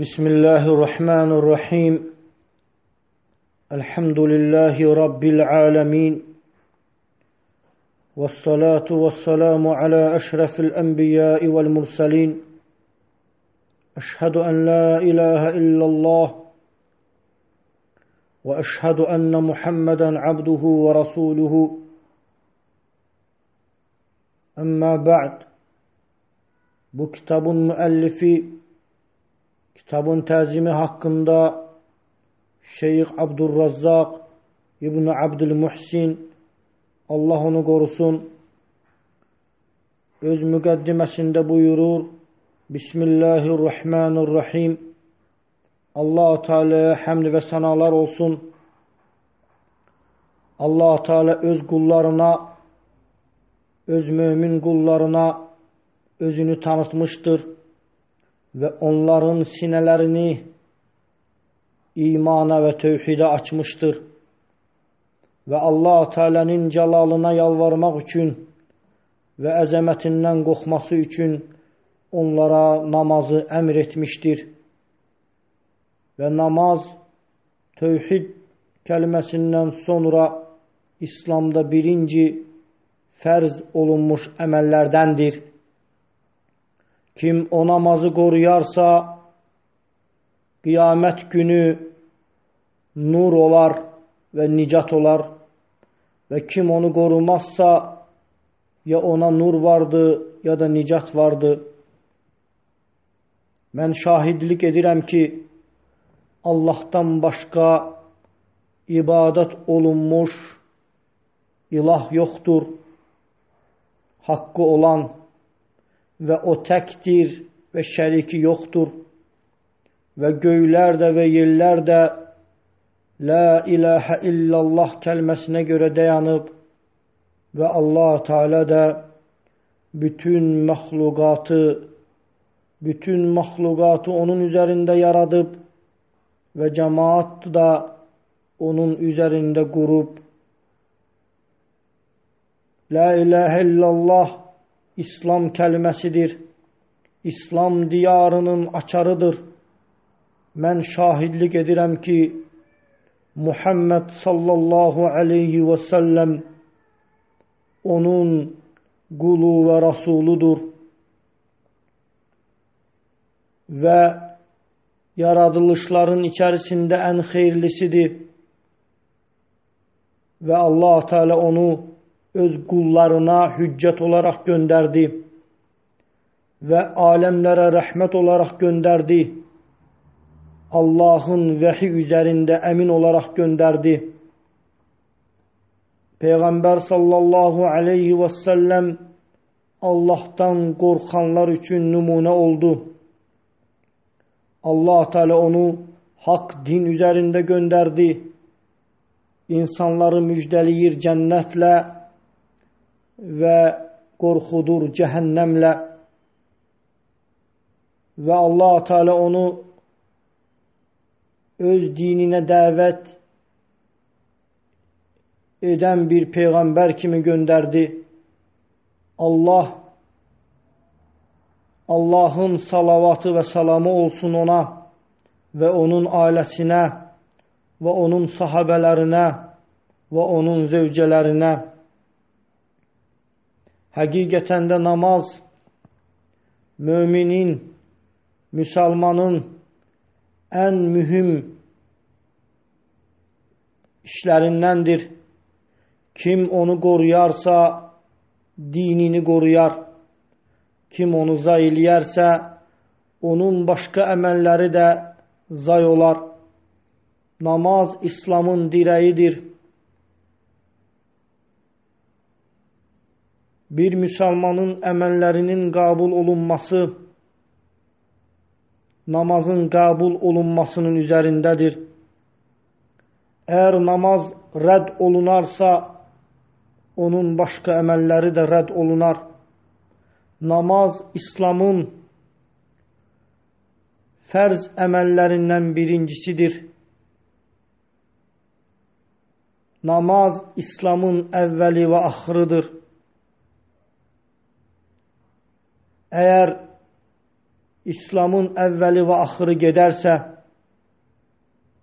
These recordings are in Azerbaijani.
بسم الله الرحمن الرحيم. الحمد لله رب العالمين. والصلاة والسلام على أشرف الأنبياء والمرسلين. أشهد أن لا إله إلا الله. وأشهد أن محمدا عبده ورسوله. أما بعد bu kitabın kitabın təzimi haqqında Şeyx Abdurrazzaq İbn Abdülmuhsin Allah onu qorusun öz müqəddiməsində buyurur Bismillahirrahmanirrahim. Allah Teala'ya həmd və sənalar olsun. Allah Teala öz qullarına öz mömin qullarına özünü tanıtmışdır və onların sinələrini imana və tövhidə açmışdır. Və Allah Teala'nın cəlalına yalvarmaq üçün və əzəmətindən qorxması üçün onlara namazı əmr etmişdir. Və namaz tövhid kəlməsindən sonra İslamda birinci fərz olunmuş əməllərdəndir. Kim o namazı qoruyarsa, qiyamət günü nur olar və nicat olar və kim onu qorumazsa, ya ona nur vardı, ya da nicat vardı. Mən şahidlik edirəm ki, Allahdan başqa ibadət olunmuş ilah yoxdur, haqqı olan və o təkdir və şəriki yoxdur. Və göylər də və yerlər də La ilahə illallah kəlməsinə görə dayanıb və Allah Teala da bütün məxluqatı bütün məxluqatı onun üzərində yaradıb və cəmaat da onun üzərində qurub. La ilahə illallah İslam kəlməsidir. İslam diyarının açarıdır. Mən şahidlik edirəm ki, Muhammed sallallahu aleyhi və səlləm onun qulu və rasuludur. Və yaradılışların içərisində ən xeyirlisidir. Və Allah Teala onu öz qullarına hüccət olaraq göndərdi və aləmlərə rəhmət olaraq göndərdi. Allahın vəhi üzərində əmin olaraq göndərdi. Peyğəmbər sallallahu aleyhi və səlləm Allahdan qorxanlar üçün nümunə oldu. Allah Teala onu haqq din üzərində göndərdi. İnsanları müjdəliyir cənnətlə və qorxudur cəhənnəmlə və Allah Teala onu öz dininə dəvət edən bir peyğəmbər kimi göndərdi. Allah Allahın salavatı və salamı olsun ona və onun ailəsinə və onun sahabələrinə və onun zövcələrinə. Həqiqətən də namaz müminin, müsəlmanın ən mühüm işlərindəndir. Kim onu qoruyarsa, dinini qoruyar. Kim onu zay eləyərsə, onun başqa əməlləri də zay olar. Namaz İslamın dirəyidir. Bir müsəlmanın əməllərinin qəbul olunması, namazın qəbul olunmasının üzərindədir. Əgər namaz rədd olunarsa, onun başqa əməlləri də rədd olunar. Namaz İslamın fərz əməllərindən birincisidir. Namaz İslamın əvvəli və axırıdır. Əgər İslamın əvvəli və axırı gedərsə,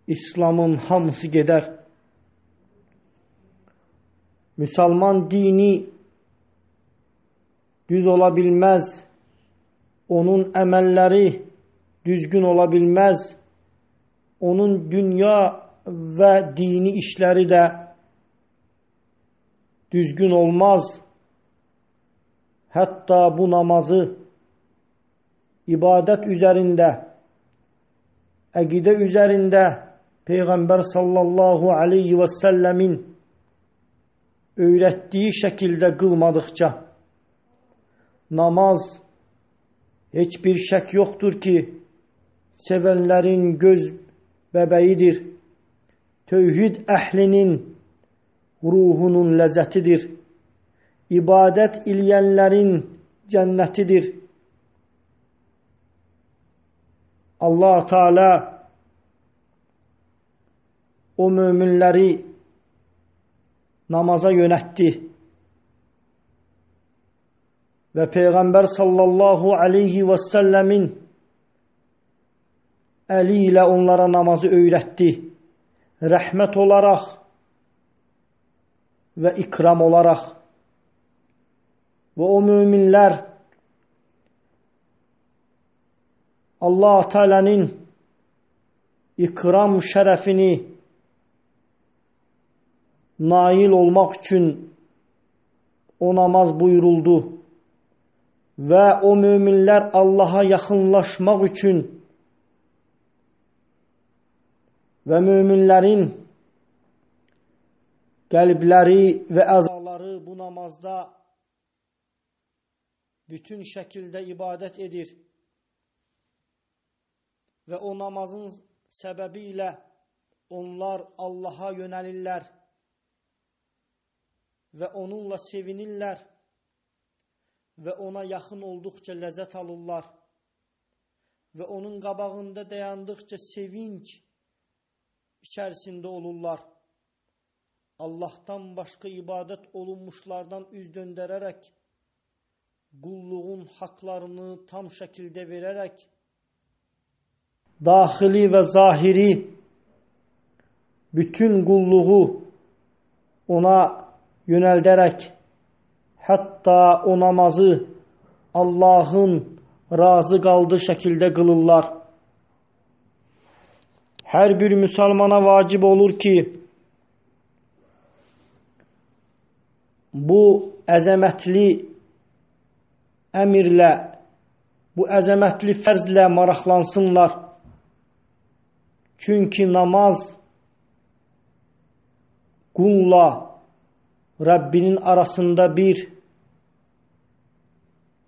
İslamın hamısı gedər. Müsəlman dini düz ola bilməz. Onun əməlləri düzgün ola bilməz. Onun dünya və dini işləri də düzgün olmaz. Hətta bu namazı ibadət üzərində, əqidə üzərində Peyğəmbər sallallahu aleyhi və səlləmin öyrətdiyi şəkildə qılmadıqca namaz heç bir şək yoxdur ki, sevənlərin göz bəbəyidir. Tövhid əhlinin ruhunun ləzzətidir. İbadət iləyənlərin cənnətidir. Allah Teala o möminləri namaza yönətdi. Və Peyğəmbər sallallahu aleyhi və səlləmin əli ilə onlara namazı öyrətdi. Rəhmət olaraq və ikram olaraq. Və o müminlər Allah Teala'nın ikram şərəfini nail olmaq üçün o namaz buyuruldu. Və o möminlər Allaha yaxınlaşmaq üçün və möminlərin qəlbləri və əzaları bu namazda bütün şəkildə ibadət edir və o namazın səbəbi ilə onlar Allaha yönəlirlər və onunla sevinirlər və ona yaxın olduqca ləzzət alırlar və onun qabağında dayandıqca sevinç içərisində olurlar. Allahdan başqa ibadət olunmuşlardan üz döndərərək, qulluğun haqlarını tam şəkildə verərək, daxili və zahiri bütün qulluğu ona yönəldərək, hətta o namazı Allahın razı qaldığı şəkildə qılırlar. Hər bir müsəlmana vacib olur ki, bu əzəmətli əmirlə, bu əzəmətli fərzlə maraqlansınlar. Çünki namaz qulla Rəbbinin arasında bir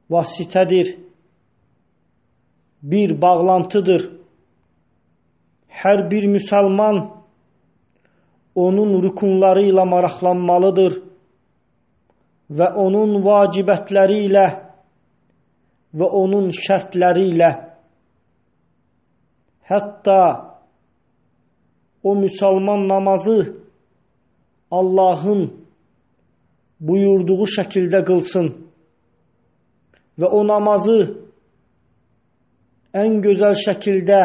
vasitədir, bir bağlantıdır. Hər bir müsəlman onun rükunları ilə maraqlanmalıdır və onun vacibətləri ilə və onun şərtləri ilə hətta o müsəlman namazı Allahın buyurduğu şəkildə qılsın və o namazı ən gözəl şəkildə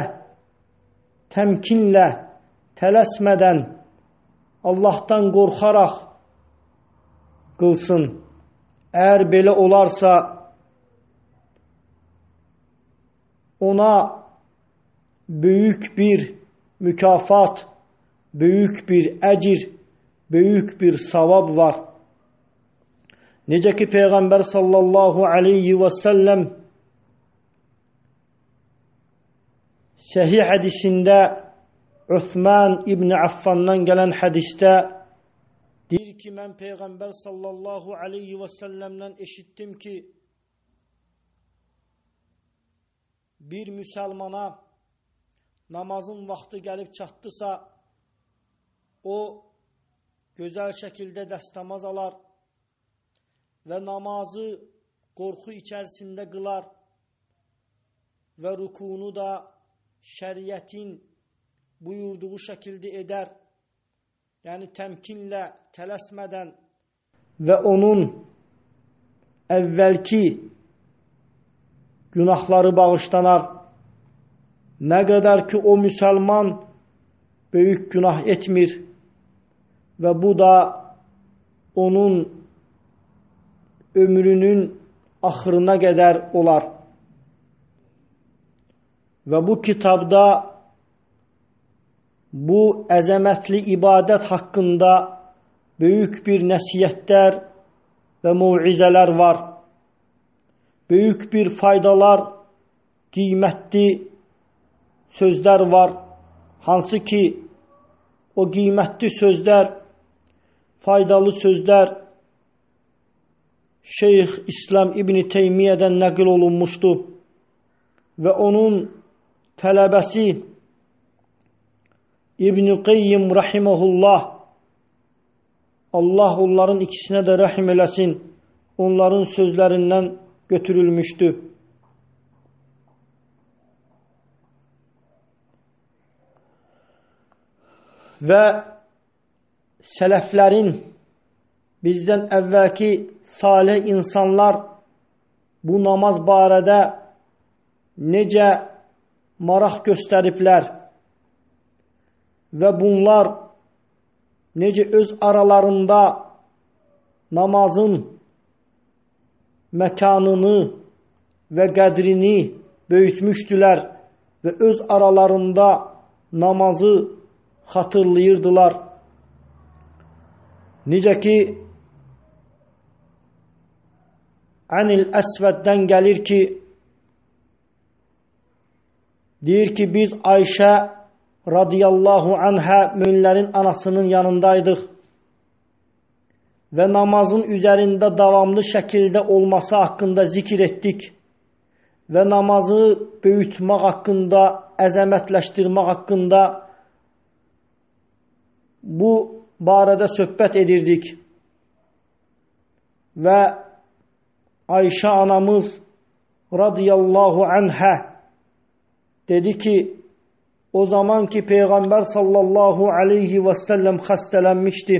təmkinlə, tələsmədən, Allahdan qorxaraq qılsın. Əgər belə olarsa, ona böyük bir mükafat, böyük bir əcir, böyük bir savab var. Necə ki Peyğəmbər sallallahu aleyhi və səlləm səhih hədisində Üthman İbn Affandan gələn hədisdə deyir ki, mən Peyğəmbər sallallahu aleyhi və səlləmdən eşitdim ki, bir müsəlmana namazın vaxtı gəlib çatdısa, o gözəl şəkildə dəstəmaz alar və namazı qorxu içərisində qılar və rukunu da şəriətin buyurduğu şəkildə edər. Yəni təmkinlə, tələsmədən və onun əvvəlki günahları bağışlanar. Nə qədər ki o müsəlman böyük günah etmir və bu da onun ömrünün axırına qədər olar. Və bu kitabda bu əzəmətli ibadət haqqında böyük bir nəsiyyətlər və muizələr var. Böyük bir faydalar, qiymətli sözlər var. Hansı ki, o qiymətli sözlər, faydalı sözlər Şeyx İslam İbni Teymiyyədən nəqil olunmuşdu və onun tələbəsi İbn-i Qeyyim rahiməhullah Allah onların ikisinə də rəhim eləsin onların sözlərindən götürülmüşdü. Və sələflərin bizdən əvvəlki salih insanlar bu namaz barədə necə maraq göstəriblər və bunlar necə öz aralarında namazın məkanını və qədrini böyütmüşdülər və öz aralarında namazı xatırlayırdılar. Necə ki, Anil Əsvəddən gəlir ki, deyir ki, biz Ayşə radiyallahu anhə müminlərin anasının yanındaydıq və namazın üzərində davamlı şəkildə olması haqqında zikir etdik və namazı böyütmək haqqında, əzəmətləşdirmək haqqında bu barədə söhbət edirdik. Və Ayşə anamız radiyallahu anhə dedi ki, o zaman ki Peyğəmbər sallallahu aleyhi və səlləm xəstələnmişdi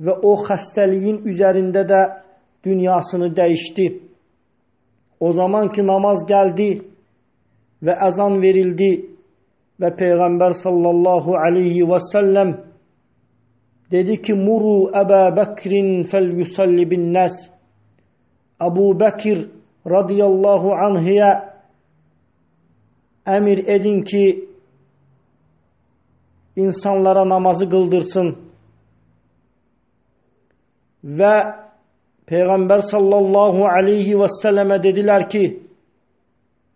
və o xəstəliyin üzərində də dünyasını dəyişdi. O zaman ki namaz gəldi və əzan verildi və Peyğəmbər sallallahu aleyhi və səlləm dedi ki, Muru Əbə Bəkrin fəl yusalli bin nəs. Əbu Bəkir radiyallahu anhiyə əmir edin ki, insanlara namazı qıldırsın. Və Peyğəmbər sallallahu aleyhi və səlləmə dedilər ki,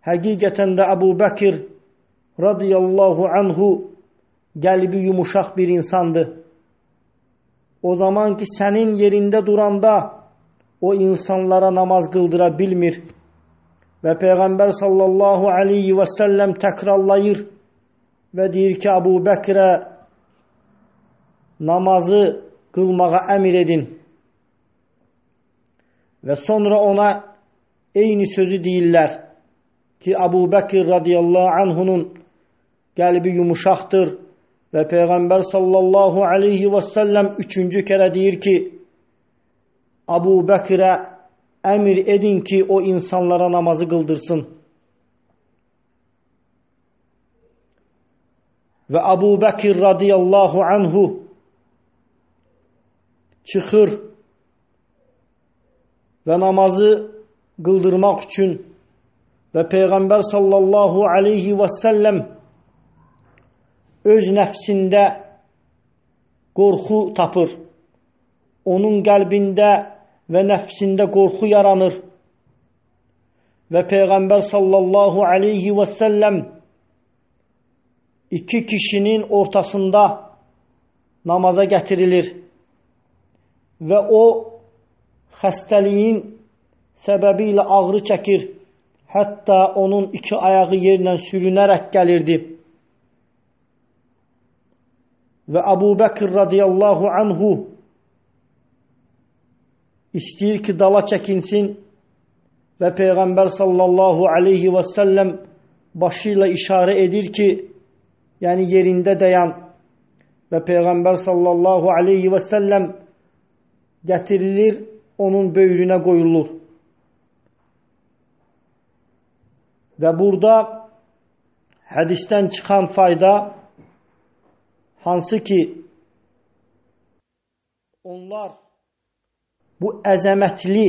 həqiqətən də Əbu Bəkir radiyallahu anhu qəlbi yumuşaq bir insandır. O zaman ki, sənin yerində duranda o insanlara namaz qıldıra bilmir. Və Peyğəmbər sallallahu aleyhi və səlləm təkrarlayır və deyir ki, Əbu Bəkrə namazı qılmağa əmir edin. Və sonra ona eyni sözü deyirlər ki, Əbu Bəkir radiyallahu anhunun qəlbi yumuşaqdır və Peyğəmbər sallallahu aleyhi və səlləm üçüncü kərə deyir ki, Əbu Bəkirə əmir edin ki, o insanlara namazı qıldırsın. Və Əbu Bəkir radiyallahu anhu çıxır və namazı qıldırmaq üçün və Peyğəmbər sallallahu aleyhi və səlləm öz nəfsində qorxu tapır. Onun qəlbində və nəfsində qorxu yaranır. Və Peyğəmbər sallallahu aleyhi və səlləm iki kişinin ortasında namaza gətirilir və o xəstəliyin səbəbi ilə ağrı çəkir. Hətta onun iki ayağı yerlə sürünərək gəlirdi. Və Əbu Bəkir radiyallahu anhu istəyir ki, dala çəkinsin və Peyğəmbər sallallahu aleyhi və səlləm başı ilə işarə edir ki, yəni yerində dayan və Peyğəmbər sallallahu aleyhi və səlləm gətirilir onun böyrünə qoyulur. Və burada hədisdən çıxan fayda hansı ki onlar bu əzəmətli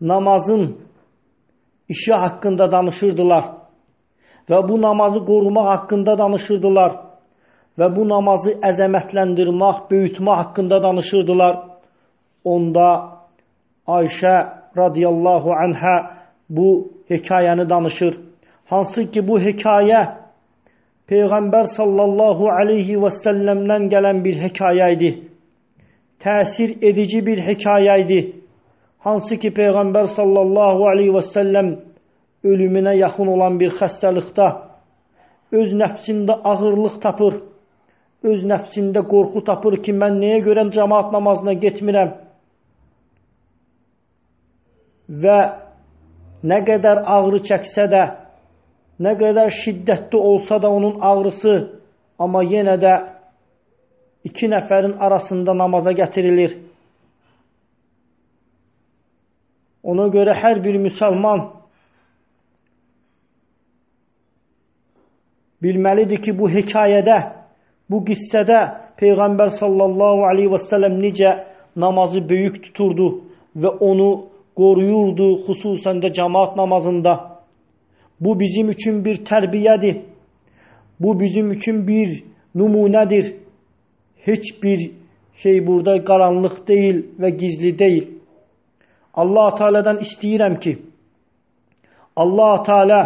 namazın işi haqqında danışırdılar və bu namazı qorumaq haqqında danışırdılar və bu namazı əzəmətləndirmək, böyütmək haqqında danışırdılar. Onda Ayşə radiyallahu anhə bu hekayəni danışır. Hansı ki bu hekayə Peyğəmbər sallallahu aleyhi və səlləmdən gələn bir hekayə idi. Təsir edici bir hekayə idi. Hansı ki Peyğəmbər sallallahu aleyhi və səlləm ölümünə yaxın olan bir xəstəlikdə öz nəfsində ağırlıq tapır, öz nəfsində qorxu tapır ki, mən nəyə görə cəmaat namazına getmirəm? Və nə qədər ağrı çəksə də, nə qədər şiddətli olsa da onun ağrısı, amma yenə də iki nəfərin arasında namaza gətirilir. Ona görə hər bir müsəlman bilməlidir ki, bu hekayədə, bu qissədə Peyğəmbər sallallahu aleyhi və səlləm necə namazı böyük tuturdu və onu qoruyurdu, xüsusən də cəmaat namazında. Bu bizim üçün bir tərbiyədir. Bu bizim üçün bir nümunədir. Heç bir şey burada qaranlıq deyil və gizli deyil. Allah Teala'dan istəyirəm ki, Allah Teala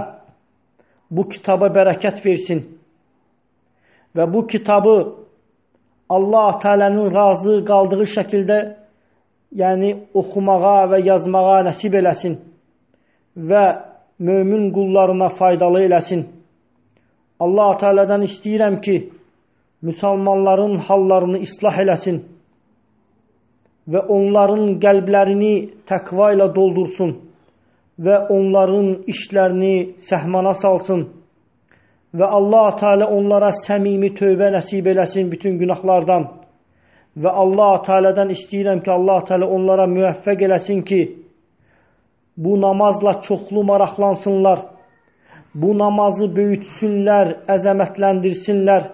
bu kitaba bərəkət versin və bu kitabı Allah Teala'nın razı qaldığı şəkildə yəni oxumağa və yazmağa nəsib eləsin və mömin qullarına faydalı eləsin. Allah Teala'dan istəyirəm ki, müsəlmanların hallarını islah eləsin və onların qəlblərini təqva ilə doldursun və onların işlərini səhmana salsın və Allah Teala onlara səmimi tövbə nəsib eləsin bütün günahlardan və Allah Teala'dan istəyirəm ki, Allah Teala onlara müvəffəq eləsin ki, bu namazla çoxlu maraqlansınlar. Bu namazı böyütsünlər, əzəmətləndirsinlər.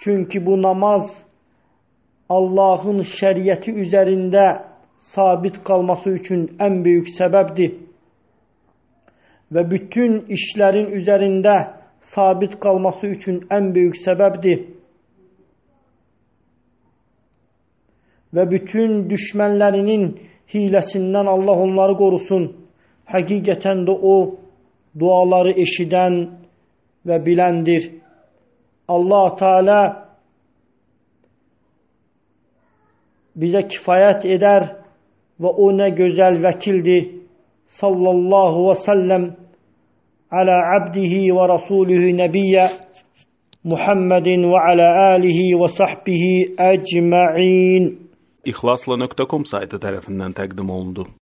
Çünki bu namaz Allahın şəriəti üzərində sabit qalması üçün ən böyük səbəbdir. Və bütün işlərin üzərində sabit qalması üçün ən böyük səbəbdir. Və bütün düşmənlərinin hiləsindən Allah onları qorusun. Həqiqətən də o duaları eşidən və biləndir. Allah Teala bizə kifayət edər və o nə gözəl vəkildir. Sallallahu və səlləm alə abdihi və rasulihi nəbiyyə Muhammedin və alə alihi və sahbihi əcma'in. İxlasla.com saytı tərəfindən təqdim olundu.